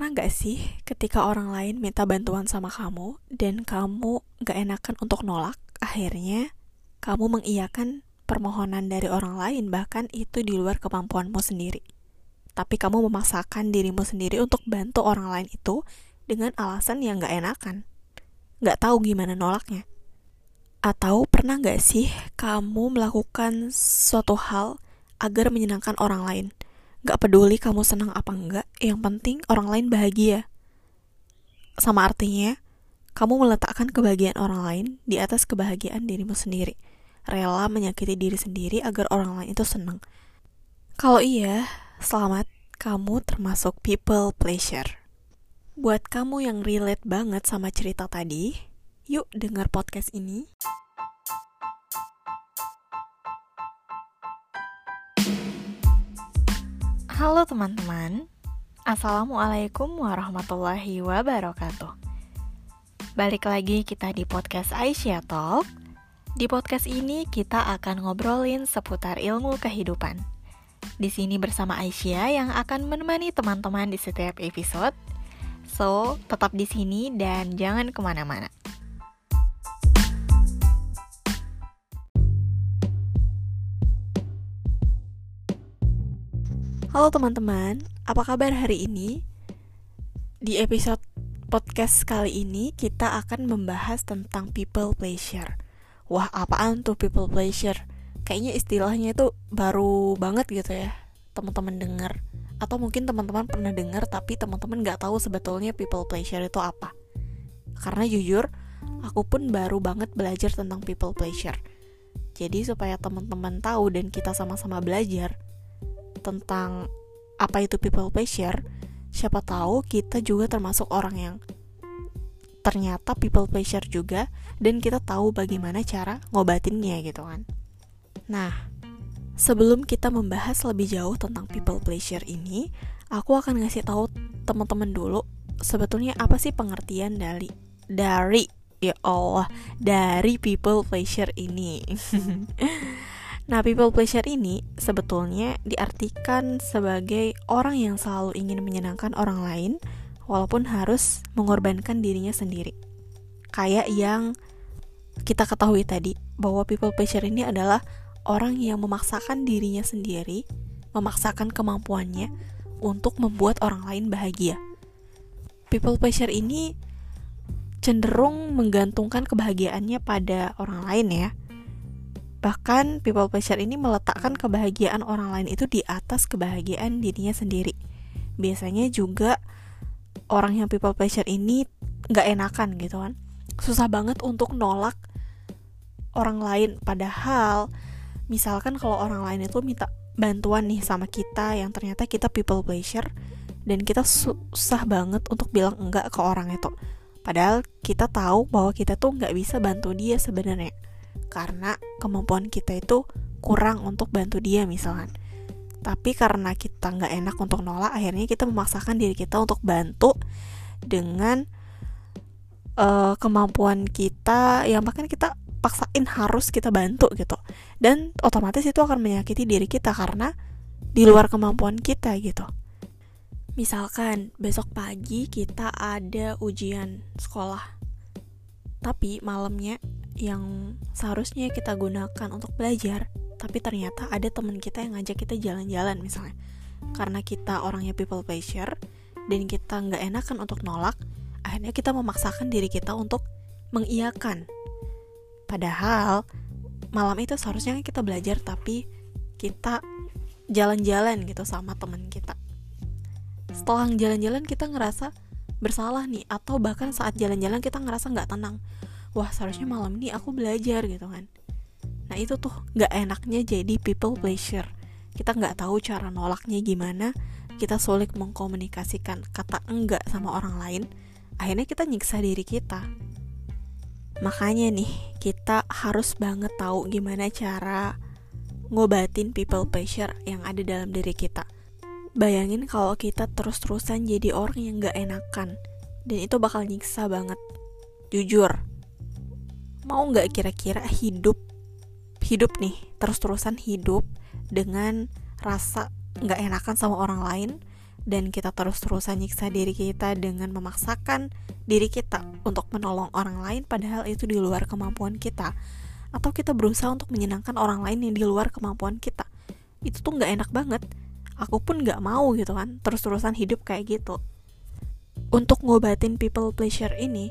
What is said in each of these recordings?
Pernah gak sih ketika orang lain minta bantuan sama kamu dan kamu gak enakan untuk nolak, akhirnya kamu mengiyakan permohonan dari orang lain bahkan itu di luar kemampuanmu sendiri. Tapi kamu memaksakan dirimu sendiri untuk bantu orang lain itu dengan alasan yang gak enakan. Gak tahu gimana nolaknya. Atau pernah gak sih kamu melakukan suatu hal agar menyenangkan orang lain? Gak peduli kamu senang apa enggak, yang penting orang lain bahagia. Sama artinya, kamu meletakkan kebahagiaan orang lain di atas kebahagiaan dirimu sendiri. Rela menyakiti diri sendiri agar orang lain itu senang. Kalau iya, selamat, kamu termasuk people pleasure. Buat kamu yang relate banget sama cerita tadi, yuk dengar podcast ini. Halo teman-teman, Assalamualaikum warahmatullahi wabarakatuh. Balik lagi kita di podcast Aisyah Talk. Di podcast ini kita akan ngobrolin seputar ilmu kehidupan. Di sini bersama Aisyah yang akan menemani teman-teman di setiap episode. So, tetap di sini dan jangan ke mana-mana Halo teman-teman, apa kabar hari ini? Di episode podcast kali ini kita akan membahas tentang people pleasure. Wah, apaan tuh people pleasure? Kayaknya istilahnya itu baru banget gitu ya, teman-teman dengar. Atau mungkin teman-teman pernah dengar tapi teman-teman nggak tahu sebetulnya people pleasure itu apa. Karena jujur, aku pun baru banget belajar tentang people pleasure. Jadi supaya teman-teman tahu dan kita sama-sama belajar, tentang apa itu people pleasure, siapa tahu kita juga termasuk orang yang ternyata people pleasure juga dan kita tahu bagaimana cara ngobatinnya gitu kan. Nah, sebelum kita membahas lebih jauh tentang people pleasure ini, aku akan ngasih tahu teman-teman dulu sebetulnya apa sih pengertian dari dari ya Allah dari people pleasure ini. Nah, people pleasure ini sebetulnya diartikan sebagai orang yang selalu ingin menyenangkan orang lain walaupun harus mengorbankan dirinya sendiri. Kayak yang kita ketahui tadi bahwa people pleasure ini adalah orang yang memaksakan dirinya sendiri, memaksakan kemampuannya untuk membuat orang lain bahagia. People pleasure ini cenderung menggantungkan kebahagiaannya pada orang lain ya Bahkan people pleasure ini meletakkan kebahagiaan orang lain itu di atas kebahagiaan dirinya sendiri. Biasanya juga orang yang people pleasure ini nggak enakan gitu kan. Susah banget untuk nolak orang lain. Padahal misalkan kalau orang lain itu minta bantuan nih sama kita yang ternyata kita people pleasure dan kita susah banget untuk bilang enggak ke orang itu. Padahal kita tahu bahwa kita tuh nggak bisa bantu dia sebenarnya karena kemampuan kita itu kurang untuk bantu dia misalkan. Tapi karena kita nggak enak untuk nolak akhirnya kita memaksakan diri kita untuk bantu dengan uh, kemampuan kita yang bahkan kita paksain harus kita bantu gitu. Dan otomatis itu akan menyakiti diri kita karena di luar kemampuan kita gitu. Misalkan besok pagi kita ada ujian sekolah tapi malamnya yang seharusnya kita gunakan untuk belajar tapi ternyata ada teman kita yang ngajak kita jalan-jalan misalnya. Karena kita orangnya people pleasure dan kita nggak enakan untuk nolak akhirnya kita memaksakan diri kita untuk mengiyakan. Padahal malam itu seharusnya kita belajar tapi kita jalan-jalan gitu sama teman kita. Setelah jalan-jalan kita ngerasa bersalah nih atau bahkan saat jalan-jalan kita ngerasa nggak tenang wah seharusnya malam ini aku belajar gitu kan. Nah itu tuh nggak enaknya jadi people pleasure kita nggak tahu cara nolaknya gimana. Kita sulit mengkomunikasikan kata enggak sama orang lain. Akhirnya kita nyiksa diri kita. Makanya nih kita harus banget tahu gimana cara ngobatin people pleasure yang ada dalam diri kita. Bayangin kalau kita terus-terusan jadi orang yang gak enakan. Dan itu bakal nyiksa banget. Jujur mau nggak kira-kira hidup hidup nih terus-terusan hidup dengan rasa nggak enakan sama orang lain dan kita terus-terusan nyiksa diri kita dengan memaksakan diri kita untuk menolong orang lain padahal itu di luar kemampuan kita. Atau kita berusaha untuk menyenangkan orang lain yang di luar kemampuan kita. Itu tuh nggak enak banget. Aku pun nggak mau gitu kan terus-terusan hidup kayak gitu. Untuk ngobatin people pleasure ini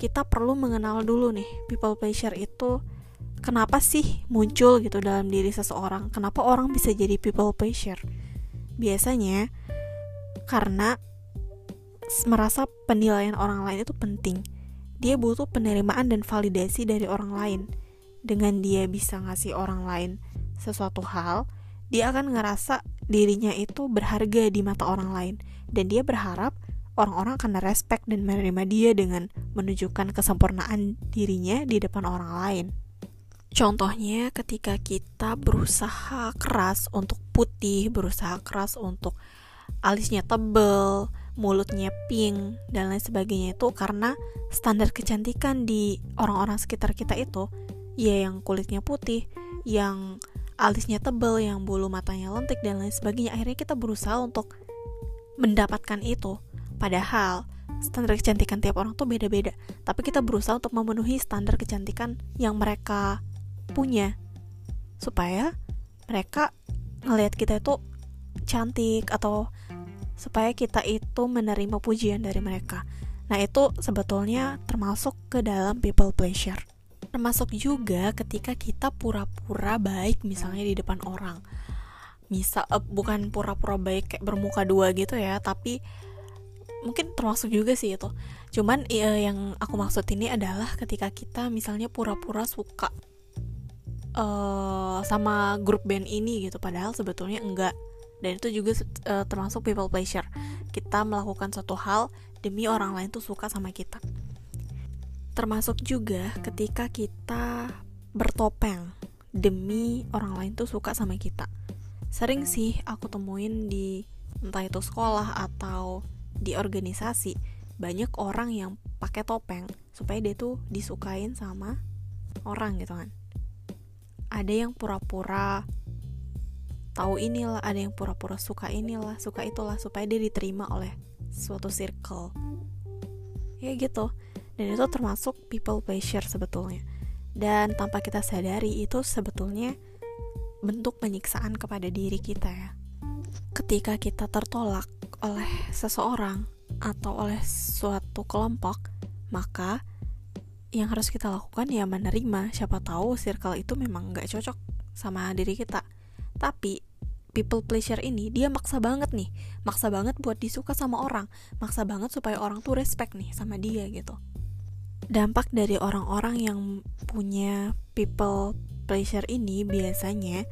kita perlu mengenal dulu nih people pleasure itu kenapa sih muncul gitu dalam diri seseorang kenapa orang bisa jadi people pleasure biasanya karena merasa penilaian orang lain itu penting. Dia butuh penerimaan dan validasi dari orang lain. Dengan dia bisa ngasih orang lain sesuatu hal, dia akan ngerasa dirinya itu berharga di mata orang lain dan dia berharap orang-orang akan respect dan menerima dia dengan menunjukkan kesempurnaan dirinya di depan orang lain. Contohnya ketika kita berusaha keras untuk putih, berusaha keras untuk alisnya tebel, mulutnya pink dan lain sebagainya itu karena standar kecantikan di orang-orang sekitar kita itu ya yang kulitnya putih, yang alisnya tebel, yang bulu matanya lentik dan lain sebagainya. Akhirnya kita berusaha untuk mendapatkan itu. Padahal standar kecantikan tiap orang tuh beda-beda. Tapi kita berusaha untuk memenuhi standar kecantikan yang mereka punya supaya mereka ngelihat kita itu cantik atau supaya kita itu menerima pujian dari mereka. Nah, itu sebetulnya termasuk ke dalam people pleasure. Termasuk juga ketika kita pura-pura baik misalnya di depan orang. Misal uh, bukan pura-pura baik kayak bermuka dua gitu ya, tapi mungkin termasuk juga sih itu. Cuman uh, yang aku maksud ini adalah ketika kita misalnya pura-pura suka uh, sama grup band ini gitu padahal sebetulnya enggak. Dan itu juga uh, termasuk people pleasure kita melakukan suatu hal demi orang lain tuh suka sama kita. Termasuk juga ketika kita bertopeng demi orang lain tuh suka sama kita. Sering sih aku temuin di entah itu sekolah atau di organisasi banyak orang yang pakai topeng supaya dia tuh disukain sama orang gitu kan. Ada yang pura-pura tahu inilah ada yang pura-pura suka inilah suka itulah supaya dia diterima oleh suatu circle. Ya gitu. Dan itu termasuk people pleasure sebetulnya. Dan tanpa kita sadari itu sebetulnya bentuk penyiksaan kepada diri kita ya. Ketika kita tertolak oleh seseorang atau oleh suatu kelompok maka yang harus kita lakukan ya menerima. Siapa tahu circle itu memang nggak cocok sama diri kita. Tapi people pleasure ini dia maksa banget nih. Maksa banget buat disuka sama orang. Maksa banget supaya orang tuh respect nih sama dia gitu. Dampak dari orang-orang yang punya people pleasure ini biasanya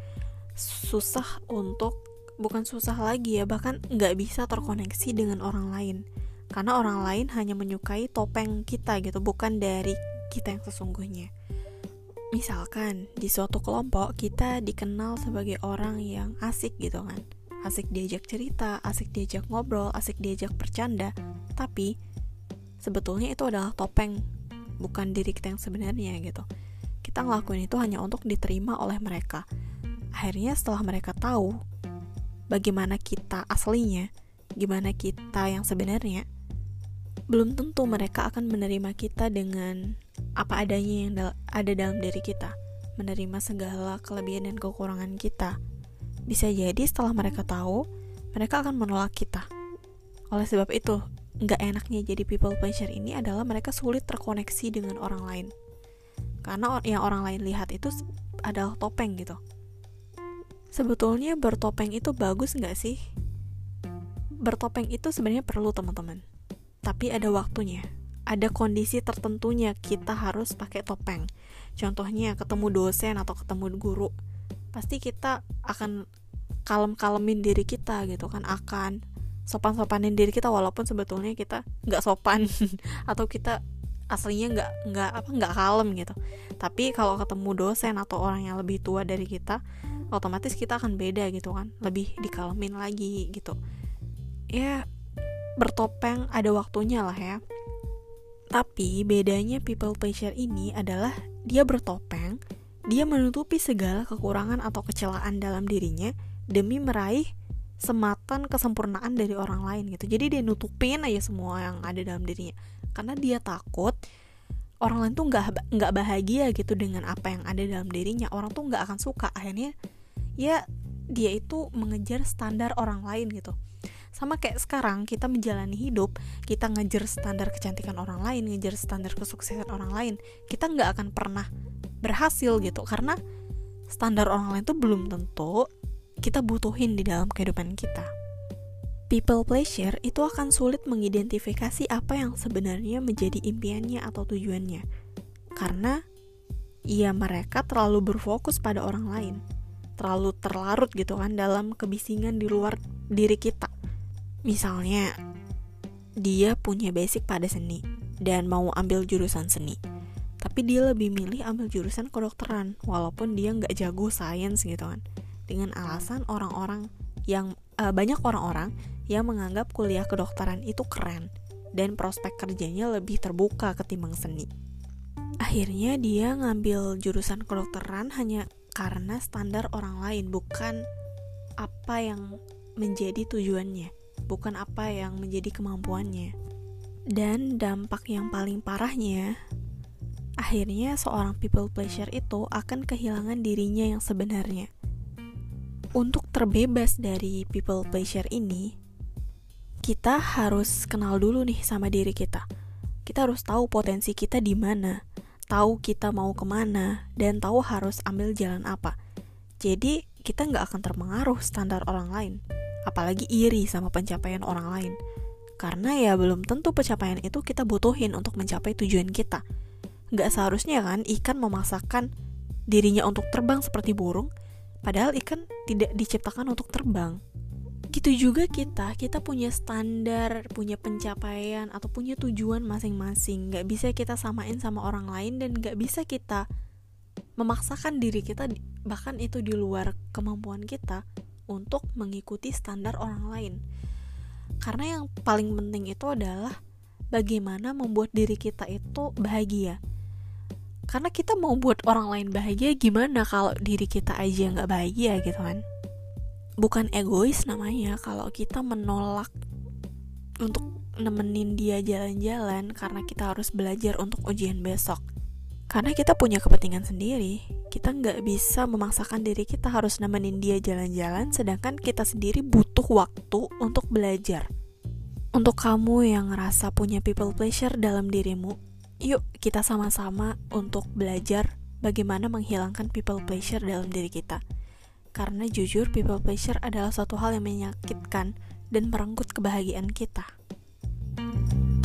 susah untuk bukan susah lagi ya bahkan nggak bisa terkoneksi dengan orang lain. Karena orang lain hanya menyukai topeng kita gitu bukan dari kita yang sesungguhnya. Misalkan di suatu kelompok kita dikenal sebagai orang yang asik gitu kan. Asik diajak cerita, asik diajak ngobrol, asik diajak bercanda. Tapi sebetulnya itu adalah topeng bukan diri kita yang sebenarnya gitu. Kita ngelakuin itu hanya untuk diterima oleh mereka. Akhirnya setelah mereka tahu bagaimana kita aslinya gimana kita yang sebenarnya belum tentu mereka akan menerima kita dengan apa adanya yang ada dalam diri kita, menerima segala kelebihan dan kekurangan kita. Bisa jadi setelah mereka tahu, mereka akan menolak kita. Oleh sebab itu, nggak enaknya jadi people pleasure ini adalah mereka sulit terkoneksi dengan orang lain. Karena yang orang lain lihat itu adalah topeng gitu. Sebetulnya bertopeng itu bagus nggak sih? Bertopeng itu sebenarnya perlu teman-teman. Tapi ada waktunya ada kondisi tertentunya kita harus pakai topeng. Contohnya ketemu dosen atau ketemu guru, pasti kita akan kalem-kalemin diri kita gitu kan, akan sopan-sopanin diri kita walaupun sebetulnya kita nggak sopan atau kita aslinya nggak nggak apa nggak kalem gitu. Tapi kalau ketemu dosen atau orang yang lebih tua dari kita, otomatis kita akan beda gitu kan, lebih dikalemin lagi gitu. Ya bertopeng ada waktunya lah ya. Tapi bedanya people pleasure ini adalah dia bertopeng, dia menutupi segala kekurangan atau kecelaan dalam dirinya demi meraih sematan kesempurnaan dari orang lain gitu. Jadi dia nutupin aja semua yang ada dalam dirinya. Karena dia takut orang lain tuh nggak nggak bahagia gitu dengan apa yang ada dalam dirinya. Orang tuh nggak akan suka. Akhirnya ya dia itu mengejar standar orang lain gitu. Sama kayak sekarang kita menjalani hidup kita ngejar standar kecantikan orang lain ngejar standar kesuksesan orang lain kita nggak akan pernah berhasil gitu. Karena standar orang lain tuh belum tentu kita butuhin di dalam kehidupan kita. People pleasure itu akan sulit mengidentifikasi apa yang sebenarnya menjadi impiannya atau tujuannya. Karena ya mereka terlalu berfokus pada orang lain terlalu terlarut gitu kan dalam kebisingan di luar diri kita Misalnya, dia punya basic pada seni dan mau ambil jurusan seni. Tapi dia lebih milih ambil jurusan kedokteran, walaupun dia nggak jago sains gitu kan. Dengan alasan orang-orang yang uh, banyak orang-orang yang menganggap kuliah kedokteran itu keren dan prospek kerjanya lebih terbuka ketimbang seni. Akhirnya dia ngambil jurusan kedokteran hanya karena standar orang lain, bukan apa yang menjadi tujuannya bukan apa yang menjadi kemampuannya. Dan dampak yang paling parahnya, akhirnya seorang people pleasure itu akan kehilangan dirinya yang sebenarnya. Untuk terbebas dari people pleasure ini, kita harus kenal dulu nih sama diri kita. Kita harus tahu potensi kita di mana, tahu kita mau ke mana, dan tahu harus ambil jalan apa. Jadi, kita nggak akan terpengaruh standar orang lain apalagi iri sama pencapaian orang lain. Karena ya belum tentu pencapaian itu kita butuhin untuk mencapai tujuan kita. Gak seharusnya kan ikan memaksakan dirinya untuk terbang seperti burung, padahal ikan tidak diciptakan untuk terbang. Gitu juga kita, kita punya standar, punya pencapaian, atau punya tujuan masing-masing. Gak bisa kita samain sama orang lain dan gak bisa kita memaksakan diri kita, bahkan itu di luar kemampuan kita, untuk mengikuti standar orang lain. Karena yang paling penting itu adalah bagaimana membuat diri kita itu bahagia. Karena kita mau buat orang lain bahagia gimana kalau diri kita aja nggak bahagia gitu kan? Bukan egois namanya kalau kita menolak untuk nemenin dia jalan-jalan karena kita harus belajar untuk ujian besok karena kita punya kepentingan sendiri, kita nggak bisa memaksakan diri kita harus nemenin dia jalan-jalan, sedangkan kita sendiri butuh waktu untuk belajar. Untuk kamu yang ngerasa punya people pleasure dalam dirimu, yuk kita sama-sama untuk belajar bagaimana menghilangkan people pleasure dalam diri kita. Karena jujur, people pleasure adalah suatu hal yang menyakitkan dan merenggut kebahagiaan kita. thank you